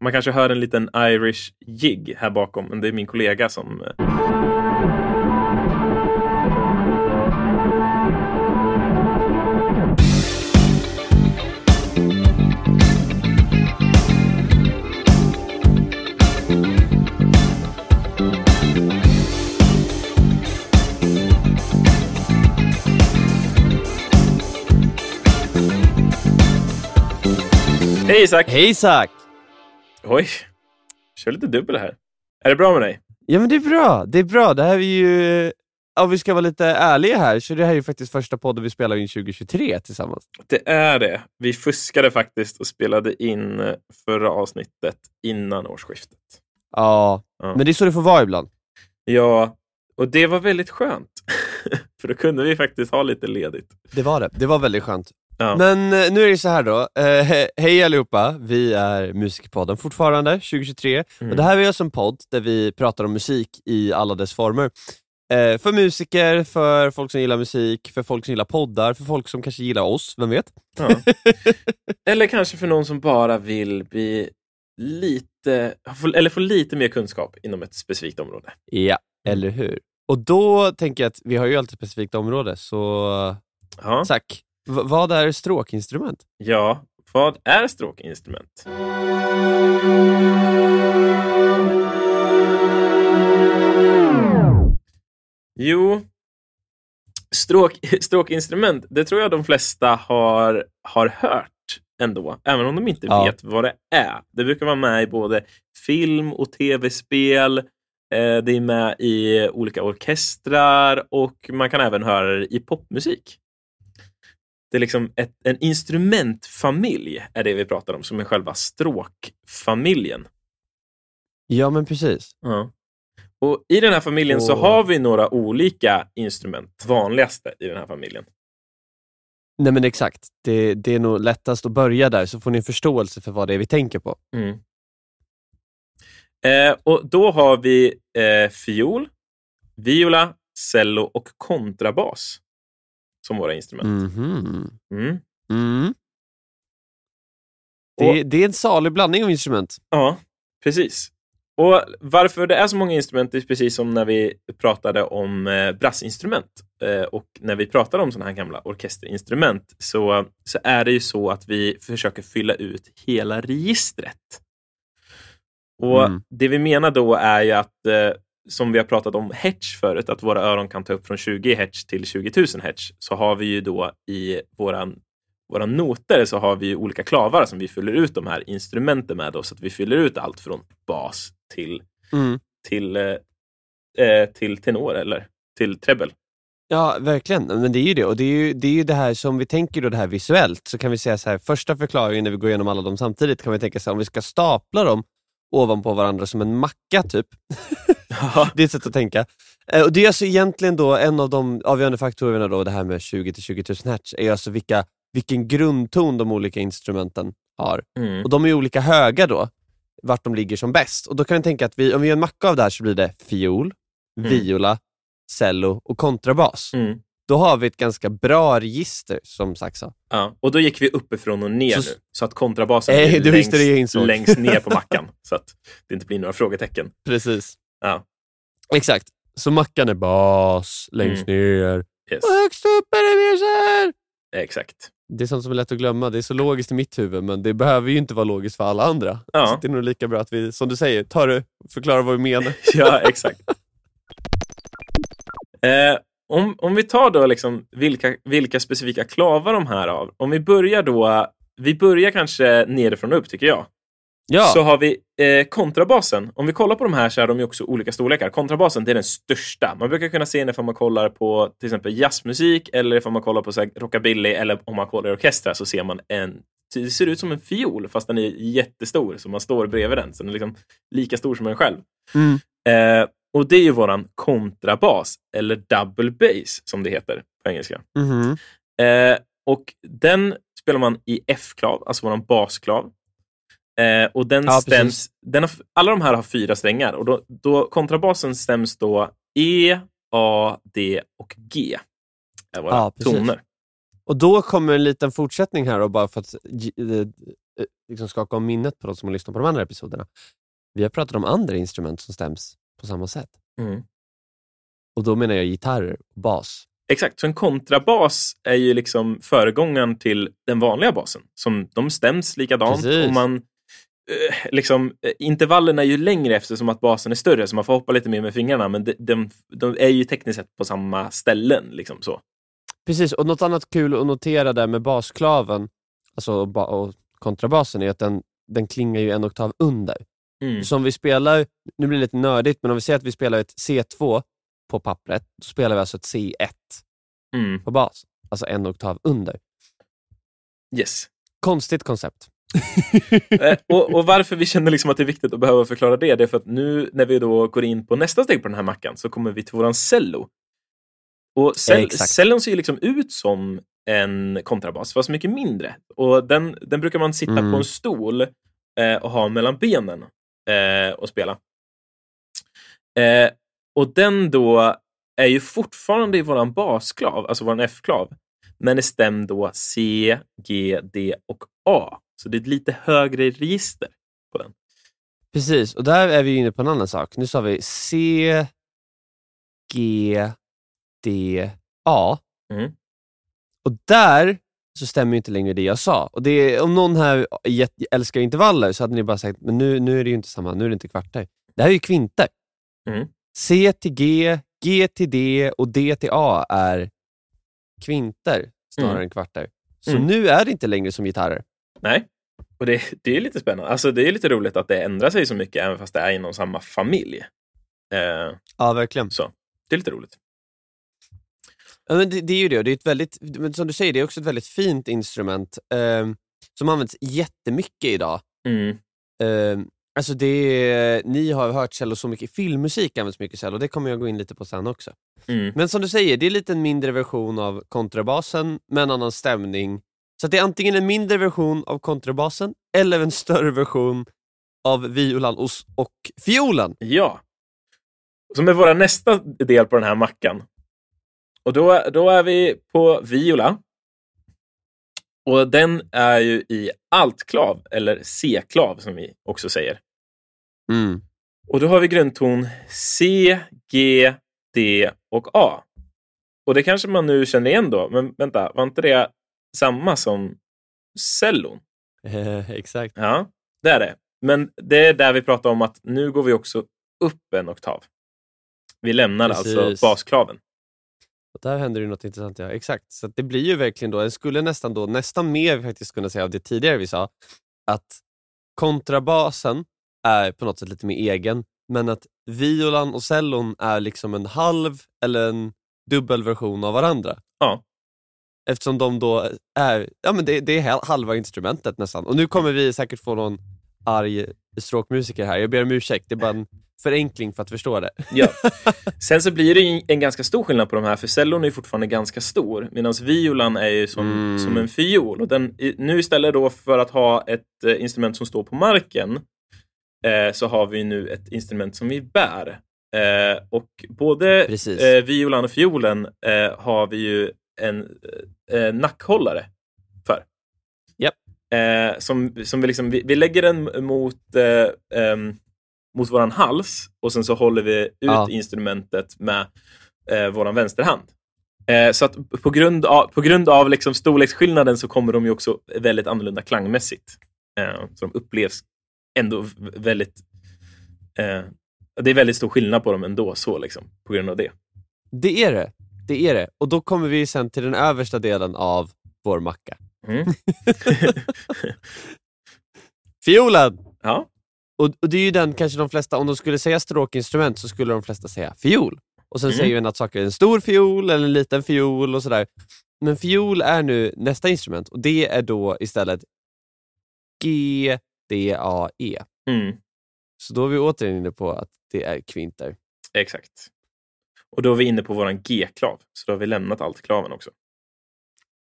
Man kanske hör en liten Irish jig här bakom, men det är min kollega som... eh, Hej Isak! Hej Isak! Oj, kör lite dubbel här. Är det bra med dig? Ja men det är bra, det är bra. Det här är ju, om vi ska vara lite ärliga här, så det här är ju faktiskt första podden vi spelar in 2023 tillsammans. Det är det. Vi fuskade faktiskt och spelade in förra avsnittet innan årsskiftet. Ja, Ja. men det är så det får vara ibland. Ja, och det var väldigt skönt. För då kunde vi faktiskt ha lite ledigt. Det var det, det var väldigt skönt. Ja. Men eh, nu är det så här då, eh, he- hej allihopa, vi är Musikpodden fortfarande, 2023. Mm. Och det här är alltså en podd där vi pratar om musik i alla dess former. Eh, för musiker, för folk som gillar musik, för folk som gillar poddar, för folk som kanske gillar oss, vem vet? Ja. Eller kanske för någon som bara vill bli lite, eller få lite mer kunskap inom ett specifikt område. Ja, eller hur? Och då tänker jag att vi har ju alltid ett specifikt område, så Ja, Zack, v- vad är stråkinstrument? ja vad är stråkinstrument? Jo, stråk, stråkinstrument, det tror jag de flesta har, har hört ändå, även om de inte Ja. vet vad det är. Det brukar vara med i både film och tv-spel. Eh, det är med i olika orkestrar och man kan även höra det i popmusik. Det är liksom ett, en instrumentfamilj är det vi pratar om, som är själva stråkfamiljen. Ja men precis. Ja. Och I den här familjen så Och- har vi några olika instrument, vanligaste i den här familjen. Nej men exakt, det, det är nog lättast att börja där så får ni en förståelse för vad det är vi tänker på. Mm. Eh, och Då har vi eh, fiol, viola, cello och kontrabas som våra instrument. Mhm. Mm. Mm. Det, det är en salig blandning av instrument. Ja, precis. Och Varför det är så många instrument är precis som när vi pratade om eh, brassinstrument. Eh, och när vi pratade om sådana här gamla orkesterinstrument så, så är det ju så att vi försöker fylla ut hela registret. Och Mm. Det vi menar då är ju att, eh, som vi har pratat om hertz förut, att våra öron kan ta upp från 20 hertz till 20 000 hertz, så har vi ju då i våran våra noter så har vi ju olika klavar som vi fyller ut de här instrumenten med. Då, så att vi fyller ut allt från bas till, Mm. till, eh, eh, till tenor eller till treble. Ja, verkligen. Men det är ju det. Och det är ju det, är ju det här som vi tänker då det här visuellt, så kan vi säga så här, första förklaringen när vi går igenom alla dem samtidigt, kan vi tänka så här, om vi ska stapla dem ovanpå varandra som en macka typ. det är ett sätt att tänka. Eh, Och Det är alltså egentligen då en av de avgörande faktorerna, då, det här med 20-20 000 hertz, är alltså vilka, vilken grundton de olika instrumenten har. Mm. Och de är olika höga då, vart de ligger som bäst. Och Då kan vi tänka att vi, om vi gör en macka av det här så blir det fiol, Mm. viola, cello och kontrabas. Mm. Då har vi ett ganska bra register, som Zack sa. Ja. Och då gick vi uppifrån och ner Så- nu, så att kontrabasen Eh, blir du längst, längst ner på mackan, så att det inte blir några frågetecken. Precis. Ja. Exakt. Så mackan är bas, längst ner, Yes. och högst upp är det här. Exakt. Det är sånt som är lätt att glömma. Det är så logiskt i mitt huvud, men det behöver ju inte vara logiskt för alla andra. Ja. Så det är nog lika bra att vi, som du säger, tar det förklarar vad vi menar. Ja, exakt. Eh, om, om vi tar då liksom vilka, vilka specifika klavar de här har. Om vi börjar då, vi börjar kanske nerifrån och upp tycker jag. Ja, Så har vi eh, kontrabasen. Om vi kollar på de här så är de ju också olika storlekar. Kontrabasen det är den största. Man brukar kunna se den ifall man kollar på till exempel jazzmusik eller ifall man kollar på så här, rockabilly eller om man kollar i orkestrar så ser man en det ser ut som en fiol fast den är jättestor så man står bredvid den. Så den är liksom lika stor som en själv. Mm. Eh, och det är ju våran kontrabas, eller double bass som det heter på engelska. Mhm. Eh, och den spelar man i F-klav, alltså våran basklav. Eh, och den Ja, stäms, den har, alla de här har fyra strängar och då, då kontrabasen stäms då E, A, D och G. Är våra Ja, toner. Och då kommer en liten fortsättning här då, bara för att eh, eh, liksom skaka om minnet på de som har lyssnat på de andra episoderna. Vi har pratat om andra instrument som stäms på samma sätt. Mm. Och då menar jag gitarrer och bas. Exakt, så en kontrabas är ju liksom föregångaren till den vanliga basen. Som, de stäms likadant Precis. och man eh, liksom, eh, intervallerna är ju längre eftersom att basen är större, så man får hoppa lite mer med fingrarna, men de, de, de är ju tekniskt sett på samma ställen. Liksom så. Precis, och något annat kul att notera där med basklaven alltså, och kontrabasen är att den, den klingar ju en oktav under. Mm. Så om vi spelar, nu blir det lite nördigt, men om vi säger att vi spelar ett C2 på pappret, då spelar vi alltså ett C1 Mm. på bas. Alltså en oktav under. Yes. Konstigt koncept. Eh, och, och varför vi känner liksom att det är viktigt att behöva förklara det, det är för att nu när vi då går in på nästa steg på den här mackan så kommer vi till våran cello. Och cell, Exakt. cellon ser ju liksom ut som en kontrabas, fast mycket mindre. Och den, den brukar man sitta Mm. på en stol eh, och ha mellan benen eh, och spela. Eh, och den då är ju fortfarande i våran basklav, alltså våran F-klav, men är stämd då C, G, D och A. Så det är ett lite högre register på den. Precis, och där är vi inne på en annan sak. Nu sa vi C, G, D, A. Mm. Och där så stämmer ju inte längre det jag sa. Och det om någon här älskar intervaller så hade ni bara sagt, men nu, nu är det ju inte samma, nu är det inte kvarter. Det här är ju kvinter. Mm. C till G, G till D och D till A är kvinter snarare Mm. än kvarter. Så Mm. nu är det inte längre som gitarrer. Nej, och det, det är lite spännande. Alltså, det är lite roligt att det ändrar sig så mycket även fast det är inom samma familj. Eh, Ja, verkligen. så det är lite roligt. Ja, men det, det är ju det, det är ett väldigt, men som du säger, det är också ett väldigt fint instrument eh, som används jättemycket idag. Mm. Eh, alltså det, ni har hört cello så mycket, i filmmusik används mycket cello, det kommer jag gå in lite på sen också. Mm. Men som du säger, det är lite en mindre version av kontrabasen med en annan stämning. Så det är antingen en mindre version av kontrabasen eller en större version av violan och, och fiolen. Ja. Som är vår nästa del på den här mackan. Och då, då är vi på viola. Och den är ju i altklav, eller C-klav som vi också säger. Mm. Och då har vi grundton C, G, D och A. Och det kanske man nu känner igen då, men vänta, var inte det samma som cellon? Eh, exakt. Ja, det är det. Men det är där vi pratar om att nu går vi också upp en oktav. Vi lämnar Precis. alltså basklaven. Och där händer det något intressant. Ja. Exakt. Så det blir ju verkligen då, jag skulle nästan då, nästan mer faktiskt kunna säga av det tidigare vi sa, att kontrabasen är på något sätt lite mer egen, men att violan och cellon är liksom en halv eller en dubbel version av varandra. Ja. Eftersom de då är, ja men det, det är hal- halva instrumentet nästan. Och nu kommer vi säkert få någon arg stråkmusiker här, jag ber om ursäkt, det är bara en förenkling för att förstå det. Ja. Sen så blir det en ganska stor skillnad på de här, för cellon är fortfarande ganska stor, medan violan är ju som, Mm. som en fiol. Och den, nu istället då för att ha ett eh, instrument som står på marken, eh, så har vi nu ett instrument som vi bär. Eh, och både eh, violan och fiolen eh, har vi ju en eh, nackhållare för. Eh, som, som vi, liksom, vi, vi lägger den mot, ehm, mot våran hals och sen så håller vi ut Ja. instrumentet med eh, våran vänsterhand. Eh, så att på grund av, på grund av liksom storleksskillnaden så kommer de ju också väldigt annorlunda klangmässigt. Eh, så de upplevs ändå väldigt... Eh, det är väldigt stor skillnad på dem ändå, så liksom, på grund av det. Det är det. Det är det. Och då kommer vi sen till den översta delen av vår macka. Mm. Fiolen! ja, Och, och det är ju den kanske de flesta, om de skulle säga stråkinstrument så skulle de flesta säga fiol. Och sen Mm. säger en att saker är en stor fiol eller en liten fiol och sådär. Men fiol är nu nästa instrument och det är då istället G, D, A, E. mm, Så då är vi återigen inne på att det är kvinter. exakt. Och då är vi inne på våran G-klav, så då har vi lämnat altklaven också.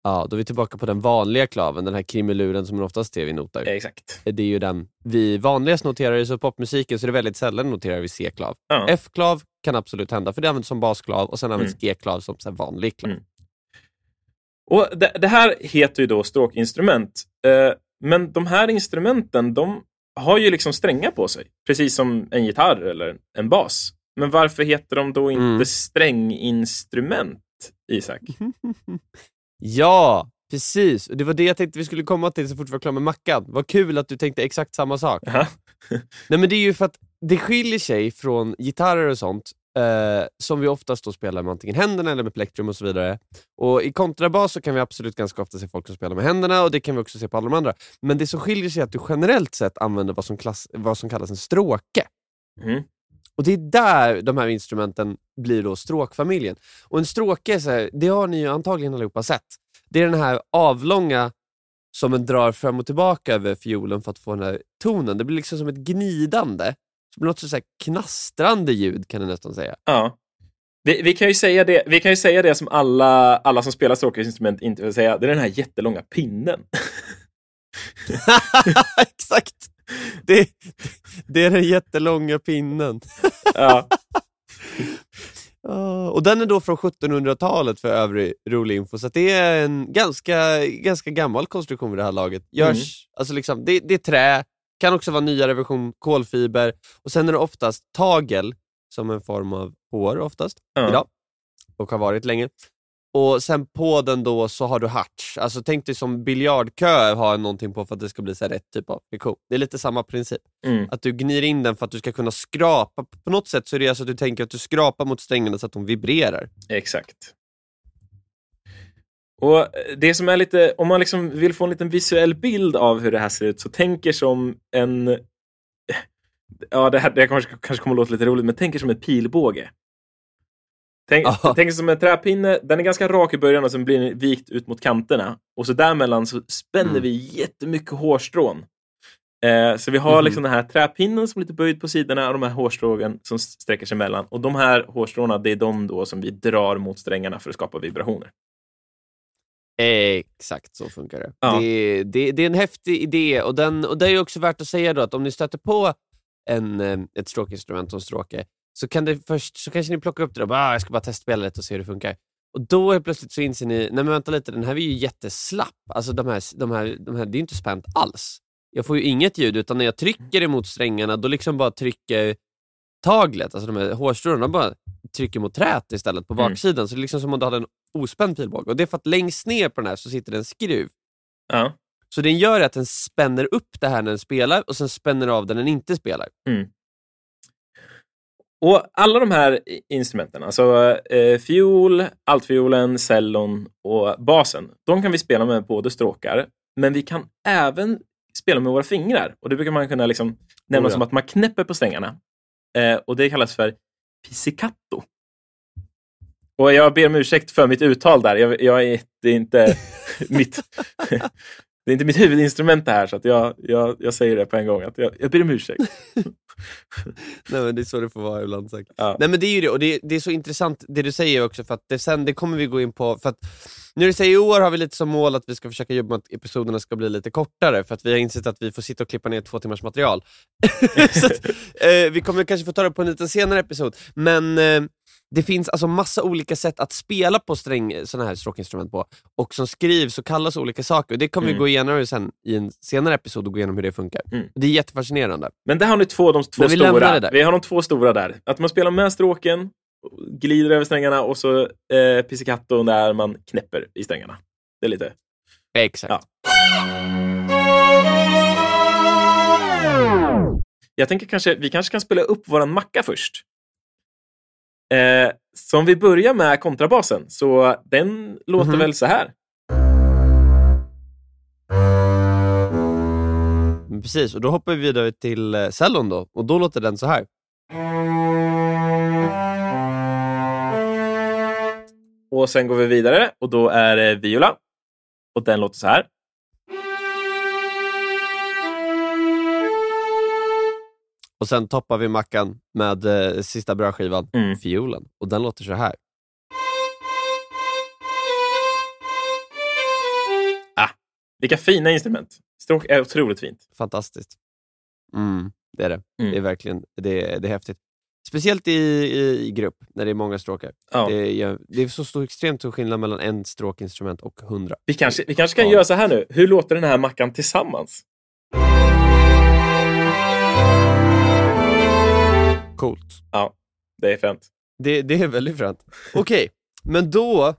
Ja, då är vi tillbaka på den vanliga klaven, den här krimeluren som man oftast ser vid noter. Exakt. Det är ju den vi vanligast noterar i så popmusiken, så det är väldigt sällan noterar vi C-klav. Ja. F-klav kan absolut hända, för det används som basklav och sen används Mm. G-klav som så vanlig klav. Mm. Och det, det här heter ju då stråkinstrument. Eh, Men de här instrumenten, de har ju liksom strängar på sig. Precis som en gitarr eller en bas. Men varför heter de då inte Mm. stränginstrument, Isak? Ja, precis. Och Det var det jag tänkte vi skulle komma till så fort vi var klara med Mackan. Vad kul att du tänkte exakt samma sak. Jaha. Nej men det är ju för att det skiljer sig från gitarrer och sånt, eh, som vi oftast då spelar med antingen händerna eller med plektrum och så vidare. Och I kontrabas så kan vi absolut ganska ofta se folk som spelar med händerna och det kan vi också se på alla de andra. Men det som skiljer sig är att du generellt sett använder vad som, klass, vad som kallas en stråke. Mm. Och det är där de här instrumenten blir då stråkfamiljen. Och en stråke, så här, det har ni ju antagligen allihopa sett. Det är den här avlånga som man drar fram och tillbaka över fiolen för att få den här tonen. Det blir liksom som ett gnidande, som något så här knastrande ljud kan jag nästan säga. Ja. Vi, vi, kan ju säga det, vi kan ju säga det som alla, alla som spelar stråkinstrument inte vill säga. Det är den här jättelånga pinnen. Exakt! Det, det är den jättelånga pinnen. ja. Och den är då från 1700-talet för övrig rolig info, så det är en ganska, ganska gammal konstruktion vid det här laget. Görs, Mm. alltså liksom, det, det är trä, kan också vara nyare version kolfiber, och sen är det oftast tagel, som en form av hår oftast, Ja. idag, och har varit länge. Och sen på den då så har du harts, alltså tänk dig som biljardkö har någonting på för att det ska bli så rätt typ av friktion. Det är lite samma princip. Mm. Att du gnir in den för att du ska kunna skrapa. På något sätt så är det alltså att du tänker att du skrapar mot strängarna så att de vibrerar. Exakt. Och det som är lite, om man liksom vill få en liten visuell bild av hur det här ser ut, så tänker som en... Ja, det här det kanske, kanske kommer att låta lite roligt, men tänker som en pilbåge. Tänk, Ja. tänk som en träpinne, den är ganska rak i början och sen blir den vikt ut mot kanterna. Och så däremellan så spänner Mm. vi jättemycket hårstrån. Eh, så vi har Mhm. liksom den här träpinnen som är lite böjd på sidorna och de här hårstrån som sträcker sig emellan. Och de här hårstråna, det är de då som vi drar mot strängarna för att skapa vibrationer. Exakt så funkar det. Ja. Det, det. Det är en häftig idé och, den, och det är också värt att säga då att om ni stöter på en, eh, ett stråkinstrument som stråke, så, kan det först, så kanske ni plockar upp det och bara, ah, jag ska bara testspela lite och se hur det funkar. Och då helt plötsligt så inser ni, nej men vänta lite, den här är ju jätteslapp. Alltså de här, de här, de här, det är inte spänt alls. Jag får ju inget ljud, utan när jag trycker emot strängarna, då liksom bara trycker taglet, alltså de här hårstråna, bara trycker mot träet istället på Mm. baksidan. Så det är liksom som om du hade en ospänd pilbåge. Och det är för att längst ner på den här så sitter det en skruv. Ja. Så den gör att den spänner upp det här när den spelar och sen spänner av den när den inte spelar. Och alla de här instrumenten, alltså eh, fiol, altviolen, cellon och basen, de kan vi spela med både stråkar, men vi kan även spela med våra fingrar. Och det brukar man kunna liksom nämna Oh ja. som att man knäpper på strängarna. Eh, och det kallas för pizzicato. Och jag ber om ursäkt för mitt uttal där. Jag, jag är, det är inte mitt det är inte mitt huvudinstrument det här, så att jag, jag, jag säger det på en gång. Att jag, jag ber om ursäkt. Nej, men det är så det får vara ibland säkert. Ja. Nej men det är ju det, och det, det är så intressant det du säger också, för att det, sen, det kommer vi gå in på. För att, nu det säger i år har vi lite som mål att vi ska försöka jobba med att episoderna ska bli lite kortare, för att vi har insett att vi får sitta och klippa ner två timmars material. så att, eh, vi kommer kanske få ta det på en lite senare episod, men eh, det finns alltså massa olika sätt att spela på sträng, såna här stråkinstrument på, och som skrivs och kallas olika saker. Det kommer vi Mm. gå igenom sen i en senare episod och gå igenom hur det funkar. Mm. Det är jättefascinerande. Men där har ni två, de två Men vi stora. det där. Vi har de två stora där. Att man spelar med stråken, glider över strängarna och så eh, pizzicato när man knäpper i strängarna. Det är lite... Exakt. Ja. Jag tänker kanske, vi kanske kan spela upp våran macka först. Eh, så om vi börjar med kontrabasen, så den låter Mhm. väl så här. Precis, och då hoppar vi vidare till eh, cellon då, och då låter den så här. Och sen går vi vidare och då är det viola. Och den låter så här. Och sen toppar vi mackan med eh, sista brödskivan, Mm. fiolen, och den låter så här. Vilka fina instrument. Stråk är otroligt fint. Fantastiskt. Mm, det är det. Mm. Det är verkligen det är, det är häftigt. Speciellt i, i, i grupp, när det är många stråkar. Ja. Det, är, det är så stor, extremt stor skillnad mellan en stråkinstrument och hundra. Vi, kanske, vi kanske kan Ja. göra så här nu. Hur låter den här mackan tillsammans? Coolt. Det är fränt. Det, det är väldigt fränt. Okej, men då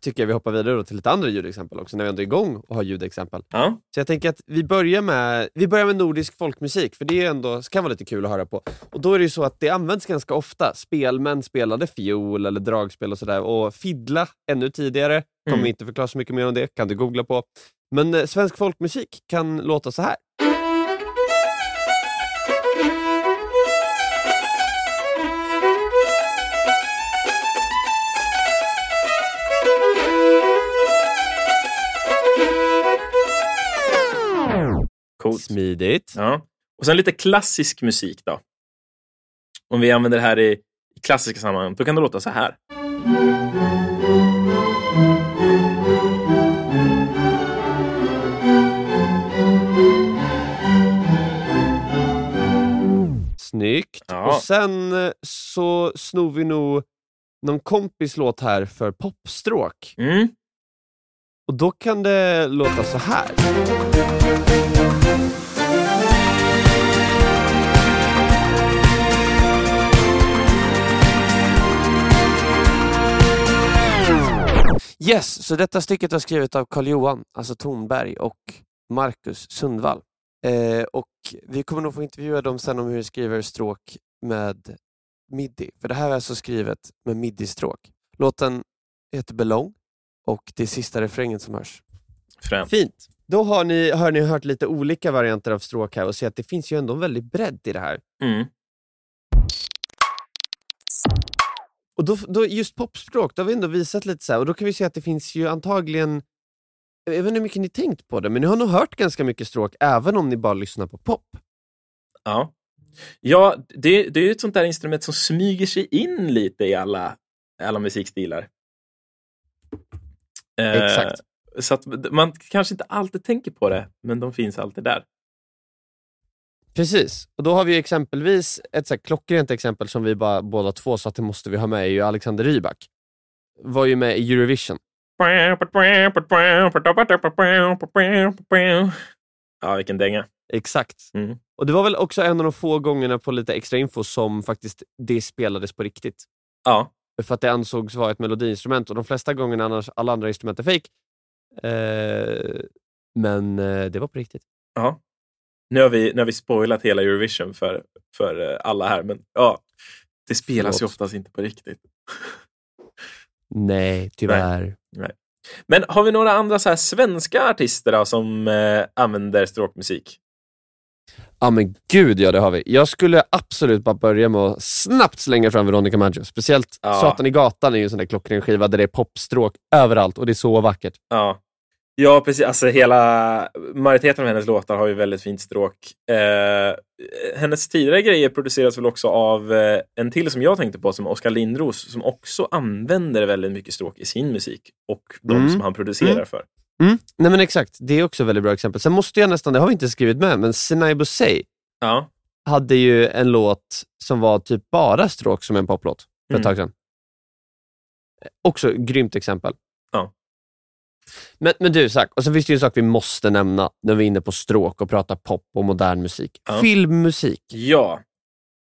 tycker jag vi hoppar vidare till lite andra ljudexempel också, när vi ändå är igång och har ljudexempel. Ja. Så jag tänker att vi börjar med, vi börjar med nordisk folkmusik, för det är ändå, kan vara lite kul att höra på. Och då är det ju så att det används ganska ofta. Spelmän spelade fiol eller dragspel och sådär, och fiddla ännu tidigare. Kommer Mm. inte förklara så mycket mer om det, kan du googla på. Men eh, svensk folkmusik kan låta så här. Coolt. Smidigt. Ja. Och sen lite klassisk musik då. Om vi använder det här i klassiska sammanhang, då kan det låta så här. Snyggt. Ja. Och sen eh, så snor vi nog någon kompis låt här för popstråk. Mm. Och då kan det låta så här. Yes, så detta stycket var skrivet av Carl-Johan, alltså Tornberg och Marcus Sundvall. Eh, och vi kommer nog få intervjua dem sen om hur de skriver stråk med midi. För det här är alltså skrivet med midi-stråk. Låten heter Belong och det är sista refrängen som hörs. Fränt. Fint. Då har ni, har ni hört lite olika varianter av stråk här och ser att det finns ju ändå en väldig bredd i det här. Mm. Och då, då just popstråk, då har vi ändå visat lite så här, och då kan vi se att det finns ju antagligen, jag vet inte hur mycket ni tänkt på det, men ni har nog hört ganska mycket stråk även om ni bara lyssnar på pop. Ja, ja det, det är ju ett sånt där instrument som smyger sig in lite i alla, alla musikstilar. Eh, Exakt. Så att man kanske inte alltid tänker på det, men de finns alltid där. Precis, och då har vi exempelvis ett så här klockrent exempel som vi bara båda två sa att det måste vi ha med, är ju Alexander Rybak. Var ju med i Eurovision. Ja, vilken dänga. Exakt. Mm. Och det var väl också en av de få gångerna på lite extra info som faktiskt det spelades på riktigt. Ja, För att det ansågs vara ett melodiinstrument och de flesta gångerna annars alla andra instrument är fake. Eh, men eh, det var på riktigt. ja. Nu har vi, nu har vi spoilat hela Eurovision för, för eh, alla här, men ja, det spelas ju Förlåt. oftast inte på riktigt. Nej, tyvärr. Men har vi några andra så svenska artister då, som eh, använder stråkmusik? Ja men gud ja, det har vi. Jag skulle absolut bara börja med att snabbt slänga fram Veronica Maggio. Speciellt Ja. Satan i gatan är ju en sån där klockren skiva där det är popstråk överallt och det är så vackert. Ja. Ja, precis. Alltså, hela majoriteten av hennes låtar har ju väldigt fint stråk. Eh, hennes tidigare grejer produceras väl också av eh, en till som jag tänkte på, som Oskar Lindros, som också använder väldigt mycket stråk i sin musik och de Mm. som han producerar Mm. för. Mm. Nej men exakt, det är också ett väldigt bra exempel. Sen måste jag nästan, det har vi inte skrivit med, men Sinai Bosei Ja. hade ju en låt som var typ bara stråk som en poplåt för ett Mm. tag sedan. Också grymt exempel. Ja. Men, men du, Zack, och så finns det ju en sak vi måste nämna när vi är inne på stråk och pratar pop och modern musik. Ja. Filmmusik. Ja.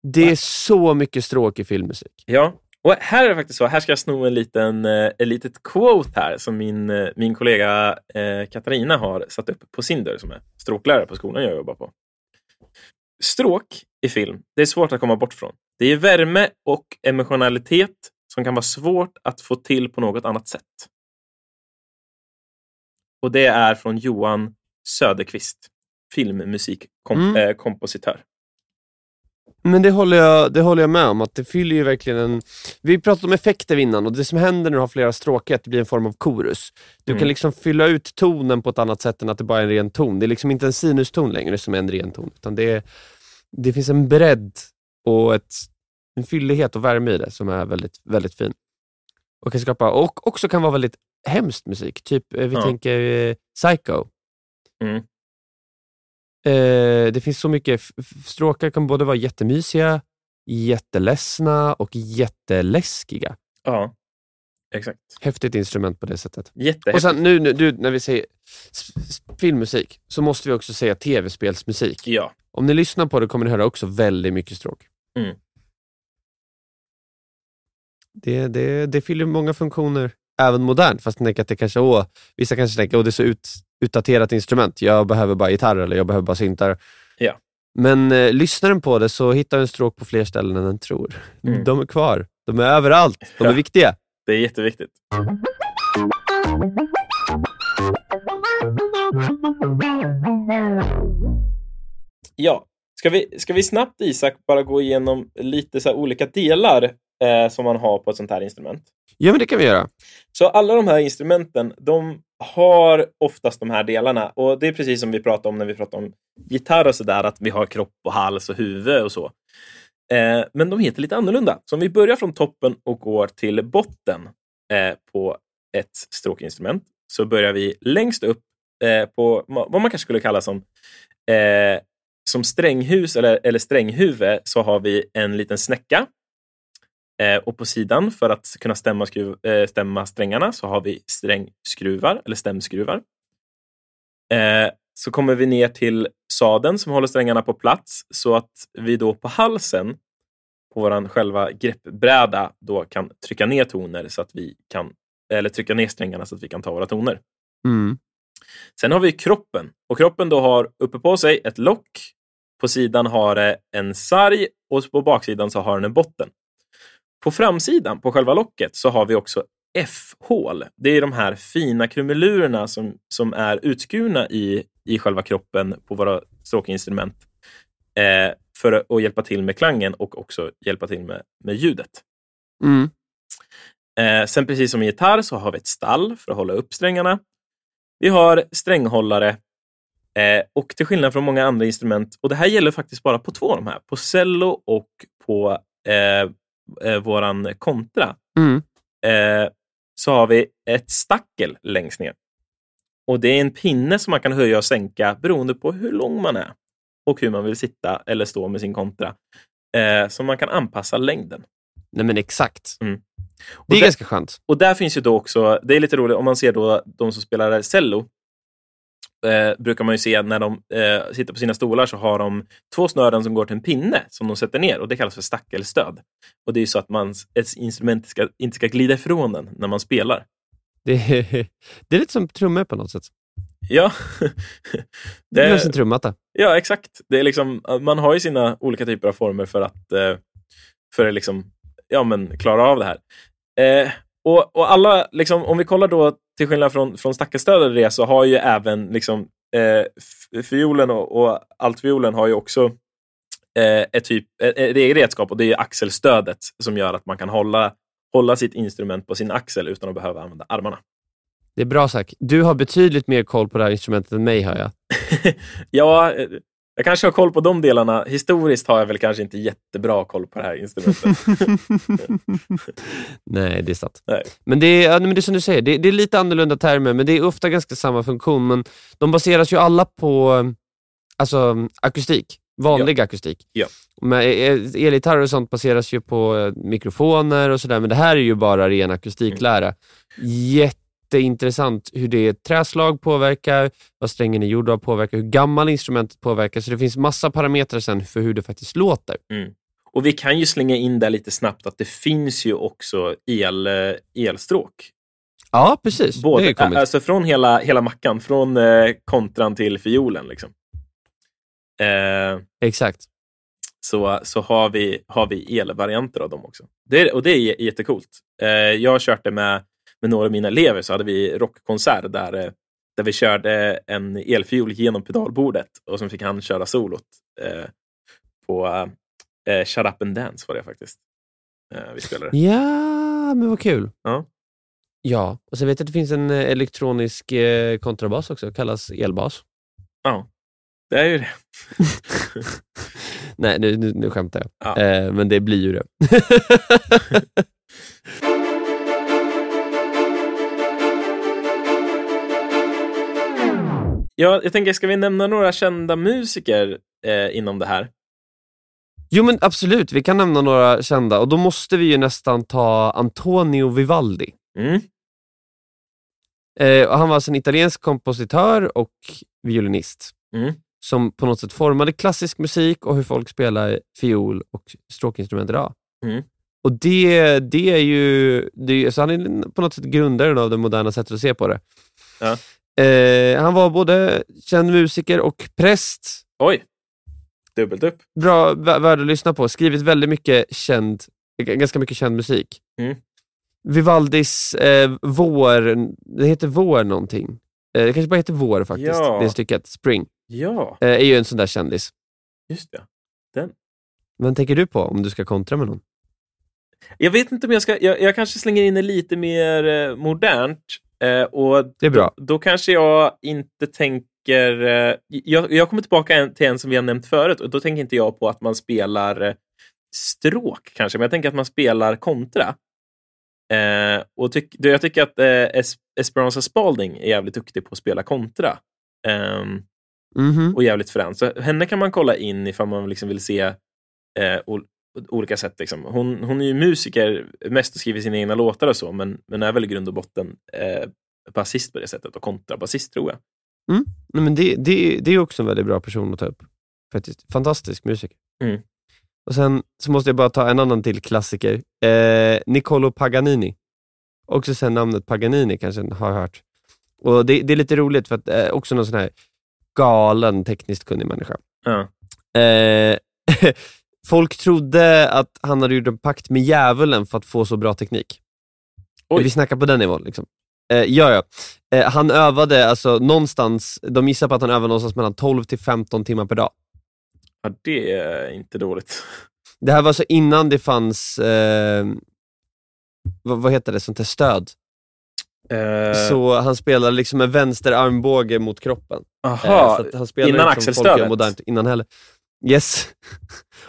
Det är så mycket stråk i filmmusik. Ja, och här är det faktiskt så. Här ska jag sno en liten, eh, ett litet quote här som min, eh, min kollega eh, Katarina har satt upp på sin dörr som är stråklärare på skolan jag jobbar på. Stråk i film, det är svårt att komma bort från. Det är värme och emotionalitet som kan vara svårt att få till på något annat sätt. Och det är från Johan Söderqvist, filmmusikkompositör. Men det håller, jag, det håller jag med om, att det fyller ju verkligen en... Vi pratade om effekter innan och det som händer när du har flera stråk är att det blir en form av korus. Du Mm. kan liksom fylla ut tonen på ett annat sätt än att det bara är en ren ton. Det är liksom inte en sinuston längre som är en ren ton, utan det, är, det finns en bredd och ett, en fyllighet och värme i det som är väldigt, väldigt fin. Och kan skapa, och också kan vara väldigt hemskt musik. Typ, eh, vi Ja. tänker eh, Psycho. Mm. Eh, det finns så mycket, stråkar kan både vara jättemysiga, jätteledsna och jätteläskiga. Ja, exakt. Häftigt instrument på det sättet. Jättehäftigt. Och sen nu, nu du, när vi säger filmmusik så måste vi också säga tv-spelsmusik. Ja, Om ni lyssnar på det kommer ni höra också väldigt mycket stråk. Mm. Det, det, det fyller många funktioner, även modernt. Fast jag tänker att det kanske, åh, vissa kanske tänker att det är så ut, utdaterat instrument. Jag behöver bara gitarr eller jag behöver bara syntar. Ja. Men eh, lyssnar den på det så hittar den stråk på fler ställen än den tror. Mm. De är kvar. De är överallt. De är Ja. viktiga. det är jätteviktigt. Ja, ska vi, ska vi snabbt Isak bara gå igenom lite så olika delar eh, som man har på ett sånt här instrument? Ja, men det kan vi göra. Så alla de här instrumenten, de har oftast de här delarna. Och det är precis som vi pratade om när vi pratade om gitarr och sådär, att vi har kropp och hals och huvud och så. Eh, men de heter lite annorlunda. Så om vi börjar från toppen och går till botten eh, på ett stråkinstrument, så börjar vi längst upp eh, på vad man kanske skulle kalla som eh, som stränghus eller, eller stränghuvud så har vi en liten snäcka och på sidan, för att kunna stämma, skruv, eh, stämma strängarna, så har vi strängskruvar, eller stämskruvar. Eh, så kommer vi ner till sadeln som håller strängarna på plats, så att vi då på halsen, på vår själva greppbräda, då kan trycka ner toner så att vi kan, eller trycka ner strängarna så att vi kan ta våra toner. Mm. Sen har vi kroppen, och kroppen då har uppe på sig ett lock, på sidan har det en sarg och på baksidan så har den en botten. På framsidan, på själva locket, så har vi också F-hål. Det är de här fina krumelurerna som, som är utskurna i, i själva kroppen på våra stråkinstrument eh, för att hjälpa till med klangen och också hjälpa till med, med ljudet. Mm. Eh, sen precis som i gitarr så har vi ett stall för att hålla upp strängarna. Vi har stränghållare eh, och till skillnad från många andra instrument, och det här gäller faktiskt bara på två av de här, på cello och på eh, eh, våran kontra, Mm. eh, så har vi ett stackel längst ner. Och det är en pinne som man kan höja och sänka beroende på hur lång man är och hur man vill sitta eller stå med sin kontra. Eh, så man kan anpassa längden. Nej men exakt. Mm. Det är där- ganska skönt. och där finns ju då också, det är lite roligt, om man ser då de som spelar cello, eh, brukar man ju se när de eh, sitter på sina stolar så har de två snören som går till en pinne som de sätter ner och det kallas för stackelstöd. Och det är ju så att man, ett instrument ska, inte ska glida ifrån en när man spelar. Det är, det är lite som trummor på något sätt. Ja, Det är sin trummatta. ja exakt. Det är liksom, man har ju sina olika typer av former för att, eh, för att liksom, ja, men, klara av det här. Eh, och, och alla, liksom, om vi kollar då, till skillnad från, från stackelstöd eller det, så har ju även liksom, eh, fiolen och, och altviolen har ju också eh, ett, typ, ett, eget redskap och det är axelstödet som gör att man kan hålla, hålla sitt instrument på sin axel utan att behöva använda armarna. Det är bra sagt. Du har betydligt mer koll på det här instrumentet än mig, hör jag. ja, eh, jag kanske har koll på de delarna. Historiskt har jag väl kanske inte jättebra koll på det här instrumentet. Nej, det är sant. Nej. Men det är, ja, men det är som du säger, det, det är lite annorlunda termer, men det är ofta ganska samma funktion. Men de baseras ju alla på eh, alltså, akustik, vanlig akustik. Ja. Men eh, elgitarrer och sånt baseras ju på eh, mikrofoner och sådär, men det här är ju bara ren akustiklära. Jätteintressant hur det träslag påverkar, vad strängen är gjord av påverkar, hur gammal instrumentet påverkar. Så det finns massa parametrar sen för hur det faktiskt låter. Och vi kan ju slänga in där lite snabbt att det finns ju också el, eh, elstråk. Ja, precis. det Både, ju kommit. alltså från hela, hela mackan, från eh, kontran till fiolen. Liksom. Eh, Exakt. så så har, vi, har vi elvarianter av dem också. Det och det är jättecoolt. Eh, jag har kört det med, med några av mina elever, så hade vi rockkonsert där, eh, där vi körde en elfiol genom pedalbordet och så fick han köra solot eh, på eh, Shut Up and Dance var det faktiskt. Eh, vi spelade. Ja, men vad kul. Ja. Ja, och så vet jag att det finns en eh, elektronisk eh, kontrabas också, kallas elbas. Ja, det är ju det. Nej, nu, nu, nu skämtar jag. Ja. Eh, men det blir ju det. Ja, jag tänker, ska vi nämna några kända musiker eh, inom det här? Jo men absolut, vi kan nämna några kända och då måste vi ju nästan ta Antonio Vivaldi. Mm. Eh, och han var alltså en italiensk kompositör och violinist Mm. som på något sätt formade klassisk musik och hur folk spelar fiol och stråkinstrument idag. Mm. Och det, det är ju, det är, så han är på något sätt grundaren av det moderna sättet att se på det. Ja. Eh, han var både känd musiker och präst. Oj! Dubbelt upp. Bra, vä- värd att lyssna på. Skrivit väldigt mycket känd, ganska mycket känd musik. Mm. Vivaldis eh, Vår, det heter Vår någonting. Eh, det kanske bara heter Vår faktiskt, Ja. det stycket. Spring. Ja, Eh, är ju en sån där kändis. just det. Vad tänker du på om du ska kontra med någon? Jag vet inte om jag ska... Jag, jag kanske slänger in det lite mer eh, modernt. Eh, och Det är bra. Då, då kanske jag inte tänker... Eh, jag, jag kommer tillbaka en, till en som vi har nämnt förut och då tänker inte jag på att man spelar eh, stråk kanske, men jag tänker att man spelar kontra. Eh, och tyck, då jag tycker att eh, es, Esperanza Spalding är jävligt duktig på att spela kontra. Ehm, Mhm. och jävligt frän. Så henne kan man kolla in ifall man liksom vill se eh, ol- olika sätt. Liksom. Hon, hon är ju musiker mest och skriver sina egna låtar och så, men, men är väl i grund och botten eh, basist på det sättet och kontrabasist tror jag. Nej, men det, det, det är också en väldigt bra person att ta upp. Faktiskt. Fantastisk musiker. Mm. Och Sen så måste jag bara ta en annan till klassiker. Eh, Niccolo Paganini. Också sen namnet Paganini kanske har hört. Och det, det är lite roligt för att eh, också någon sån här galen tekniskt kunnig människa. Ja. Eh, folk trodde att han hade gjort en pakt med djävulen för att få så bra teknik. Oj. Vi snackar på den nivån. Liksom. Eh, ja, ja. Eh, han övade alltså någonstans, de gissar på att han övade någonstans mellan 12 till 15 timmar per dag. ja, det är inte dåligt. Det här var så innan det fanns, eh, vad, vad heter det, sånt här stöd. Eh, Så han spelade liksom med vänster armbåge mot kroppen. Eh, aha, spelade innan liksom axelstödet? modernt innan heller. Yes.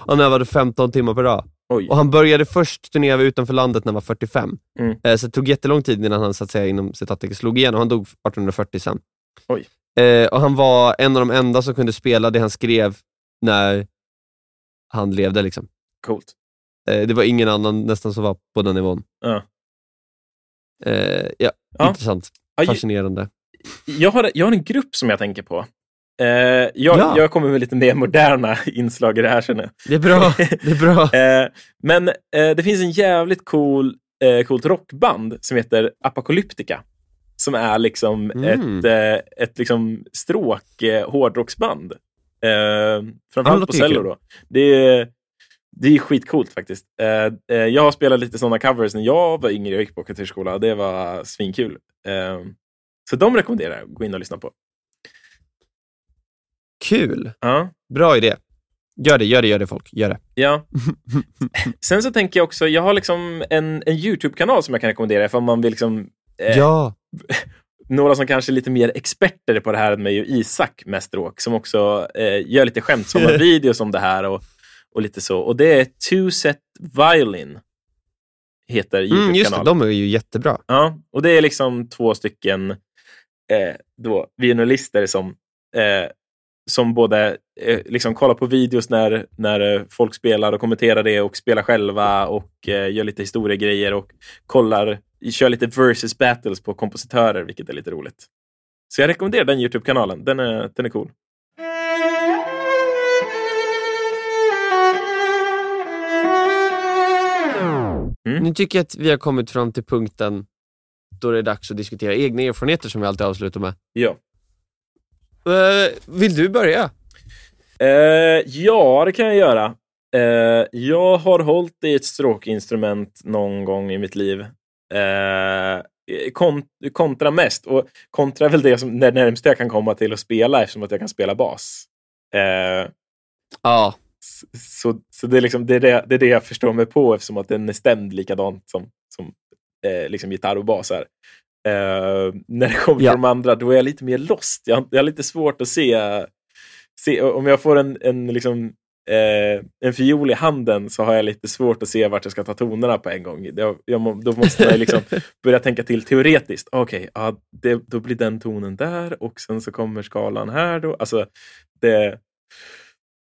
han övade 15 timmar per dag. oj. Och han började först turnera utanför landet när han var 45. Mm. Eh, så det tog jättelång tid innan han så att säga, inom citattecken slog igenom. Han dog 1840 sen. Oj. Eh, och han var en av de enda som kunde spela det han skrev när han levde. Liksom. Coolt. Eh, det var ingen annan nästan som var på den nivån. Ja. Eh, ja, Ja. Intressant. Fascinerande. jag, har, jag har en grupp som jag tänker på. Eh, jag, Ja. jag kommer med lite mer moderna inslag i det här känner. Det är bra. Det är bra. Eh, men eh, det finns en jävligt cool, eh, coolt rockband som heter Apocalyptica. Som är liksom Mm. ett, eh, ett liksom stråk eh, hårdrocksband. Eh, framförallt på cello. Då. Det, är, det är skitcoolt faktiskt. Jag har spelat lite sådana covers när jag var yngre och gick på kulturskola. Det var svinkul. Så de rekommenderar jag att gå in och lyssna på. Kul. Ja. Bra idé. Gör det, gör det, gör det folk. Gör det. Ja. Sen så tänker jag också, jag har liksom en, en YouTube-kanal som jag kan rekommendera ifall man vill liksom eh, Ja. några som kanske är lite mer experter på det här än mig och Isak med stråk, som också eh, gör lite skämtsamma videos om det här och, och lite så. Och det är Two Set Violin, heter Mm, just det, YouTube-kanalen. de är ju jättebra. Ja, och det är liksom två stycken eh, då, violinister som, eh, som både eh, liksom kollar på videos när, när eh, folk spelar och kommenterar det och spelar själva och eh, gör lite historiegrejer och kollar, kör lite versus battles på kompositörer, vilket är lite roligt. Så jag rekommenderar den YouTube-kanalen. Den är, den är cool. Mm. Nu tycker jag att vi har kommit fram till punkten då det är dags att diskutera egna erfarenheter som vi alltid avslutar med. Ja. Eh, vill du börja? Eh, ja, det kan jag göra. Eh, jag har hållit i ett stråkinstrument någon gång i mitt liv. Eh, kon kontra mest. Och kontra är väl det som det närmaste jag kan komma till att spela eftersom att jag kan spela bas. Eh, Ja. s- så så det, är liksom, det, är det, det är det jag förstår mig på eftersom att den är stämd likadant som, som eh, liksom gitarr och bas är. Eh, när det kommer till Ja. de andra, då är jag lite mer lost. Jag, jag har lite svårt att se, se om jag får en, en, liksom, eh, en fiol i handen så har jag lite svårt att se vart jag ska ta tonerna på en gång. Jag, jag, då måste ju liksom börja tänka till teoretiskt. Okej, ja, det- då blir den tonen där och sen så kommer skalan här. Då. Alltså, det,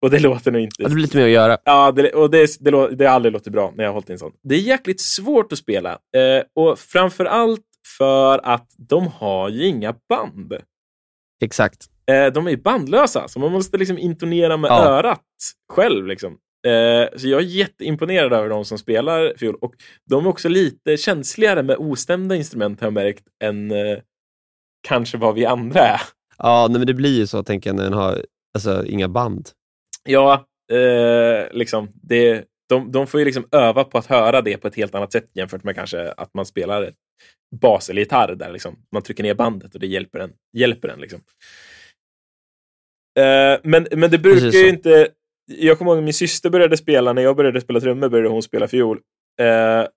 Och det låter nog inte... Ja, det blir lite mer att göra. Ja, det, och det, det, det har aldrig låtit bra när jag har hållit i en sån. Det är jäkligt svårt att spela. Eh, och framför allt för att de har ju inga band. Exakt. Eh, de är bandlösa, så man måste liksom intonera med Ja. örat själv. Liksom. Eh, så jag är jätteimponerad över de som spelar fiol. Och de är också lite känsligare med ostämda instrument har jag märkt än eh, kanske vad vi andra är. Ja, nej, men det blir ju så tänker jag när den har alltså, inga band. Ja, liksom, det, de, de får ju liksom öva på att höra det på ett helt annat sätt jämfört med kanske att man spelar bas eller gitarr där liksom. man trycker ner bandet och det hjälper en. Hjälper en liksom. eh, men, men det brukar Precis ju så. inte... Jag kommer ihåg att min syster började spela, när jag började spela trummor började hon spela fiol. Eh,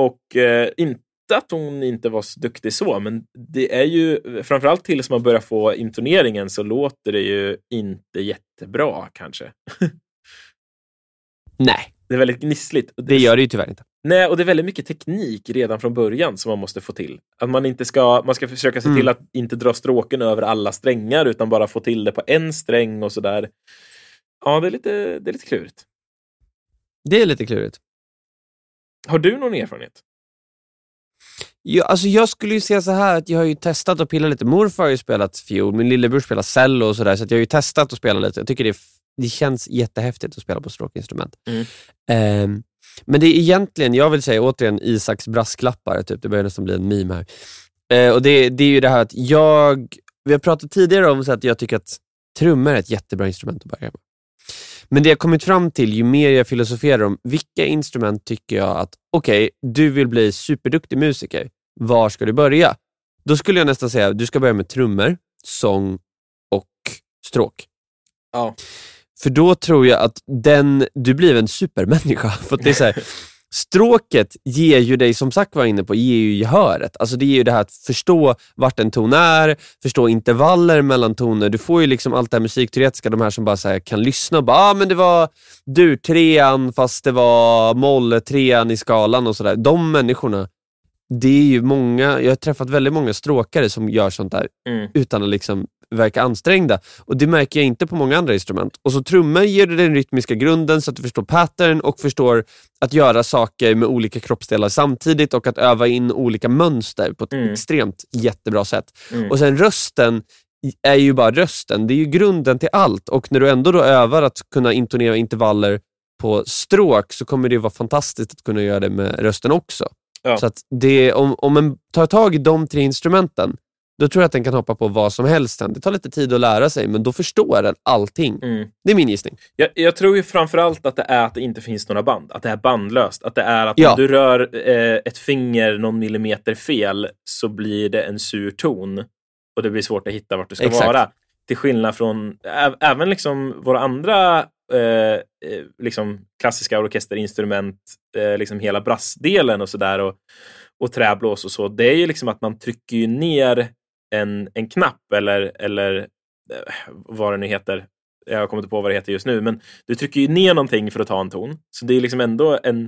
och eh, inte att hon inte var så duktig så, men det är ju framförallt tills man börjar få intoneringen så låter det ju inte jättebra kanske. Nej, Det är väldigt gnissligt. Och det gör det ju tyvärr inte. Nej, och det är väldigt mycket teknik redan från början som man måste få till. Att man inte ska, man ska försöka se Mm. till att inte dra stråken över alla strängar utan bara få till det på en sträng och sådär. Ja, det är lite, det är lite klurigt. Det är lite klurigt. Har du någon erfarenhet? Ja, alltså jag skulle ju säga så här att jag har ju testat att pilla lite. Morfar har ju spelat fiol, min lillebror spelar cello och sådär, så att jag har ju testat att spela lite. Jag tycker det, är, det känns jättehäftigt att spela på stråkinstrument. Mm. Ehm, men det är egentligen, jag vill säga återigen Isaks brasklappar, typ. det börjar nästan bli en meme här. Eh, och det, det är ju det här att jag, vi har pratat tidigare om så att jag tycker att trummor är ett jättebra instrument att börja med. Men det jag kommit fram till, ju mer jag filosoferar om vilka instrument tycker jag att, okej, du vill bli superduktig musiker, var ska du börja? Då skulle jag nästan säga, du ska börja med trummor, sång och stråk. Ja. För då tror jag att den, du blir en supermänniska. För det är så här, stråket ger ju dig, som sagt var inne på, ger ju gehöret. Alltså det ger ju det här att förstå vart en ton är, förstå intervaller mellan toner. Du får ju liksom allt det här musikteoretiska, de här som bara så här kan lyssna och bara, ah, men det var dur trean fast det var moll trean i skalan och sådär. De människorna, det är ju många, jag har träffat väldigt många stråkare som gör sånt där Mm. utan att liksom verka ansträngda. Och Det märker jag inte på många andra instrument. Och så trummor ger dig den rytmiska grunden så att du förstår pattern och förstår att göra saker med olika kroppsdelar samtidigt och att öva in olika mönster på ett Mm. extremt jättebra sätt. Mm. Och sen rösten är ju bara rösten. Det är ju grunden till allt och när du ändå då övar att kunna intonera intervaller på stråk så kommer det vara fantastiskt att kunna göra det med rösten också. Ja. Så att det, om, om man tar tag i de tre instrumenten, då tror jag att den kan hoppa på vad som helst sen. Det tar lite tid att lära sig, men då förstår den allting. Mm. Det är min gissning. Jag, jag tror ju framförallt att det är att det inte finns några band. Att det är bandlöst. Att det är att Ja. om du rör eh, ett finger någon millimeter fel så blir det en sur ton. Och det blir svårt att hitta vart du ska Exakt. vara. Till skillnad från även liksom våra andra Eh, eh, liksom klassiska orkesterinstrument, eh, liksom hela brassdelen och sådär och, och träblås och så. Det är ju liksom att man trycker ju ner en, en knapp eller, eller eh, vad det nu heter. Jag kommer inte på vad det heter just nu, men du trycker ju ner någonting för att ta en ton. Så det är liksom ändå en...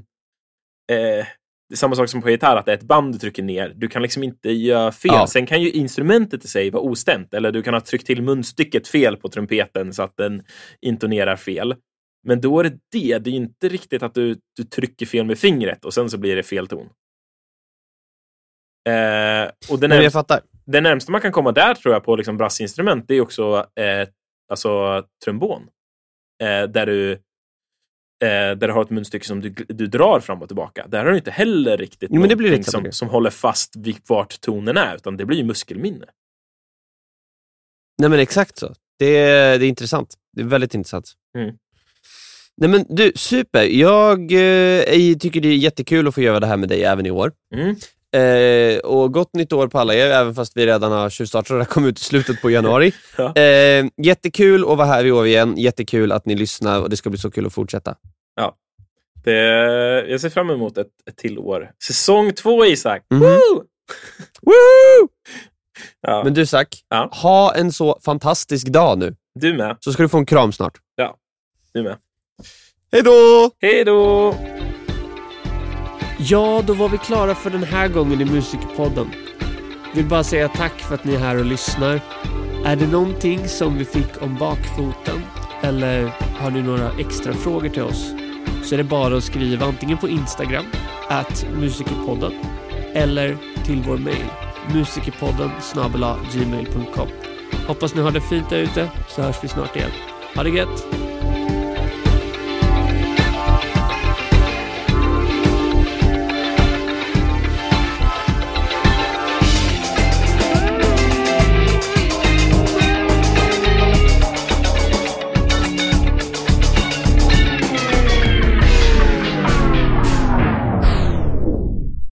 Eh, det är samma sak som på gitarr, att det är ett band du trycker ner. Du kan liksom inte göra fel. Ja. Sen kan ju instrumentet i sig vara ostämt, eller du kan ha tryckt till munstycket fel på trumpeten så att den intonerar fel. Men då är det det. Det är ju inte riktigt att du, du trycker fel med fingret och sen så blir det fel ton. Eh, och närmsta, fattar. det närmsta man kan komma där tror jag på liksom brassinstrument, det är också eh, alltså, trombon. Eh, där du eh, där du har ett munstycke som du, du drar fram och tillbaka. Där har du inte heller riktigt Jo, någonting som, som håller fast vid vart tonen är, utan det blir muskelminne. Nej men exakt så. Det är, det är intressant. Det är väldigt intressant. Mm. Nej men du, super. Jag eh, tycker det är jättekul att få göra det här med dig även i år. Mm. Eh, och gott nytt år på alla er, även fast vi redan har tjuvstartat och det kommer ut i slutet på januari. Ja. eh, jättekul att vara här i år igen, jättekul att ni lyssnar och det ska bli så kul att fortsätta. Det, jag ser fram emot ett, ett till år. Säsong två, Isak! Mhm. Woo! Woo! Ja, Men du Zack, Ja. ha en så fantastisk dag nu, du med. så ska du få en kram snart. Du med. Hej då! Hej då! Ja, då var vi klara för den här gången i Musikpodden. Vill bara säga tack för att ni är här och lyssnar. Är det någonting som vi fick om bakfoten eller har ni några extra frågor till oss så är det bara att skriva antingen på Instagram, at musikerpodden, eller till vår mail, musikerpodden gmail.com. Hoppas ni har det fint där ute så hörs vi snart igen. Ha det gött!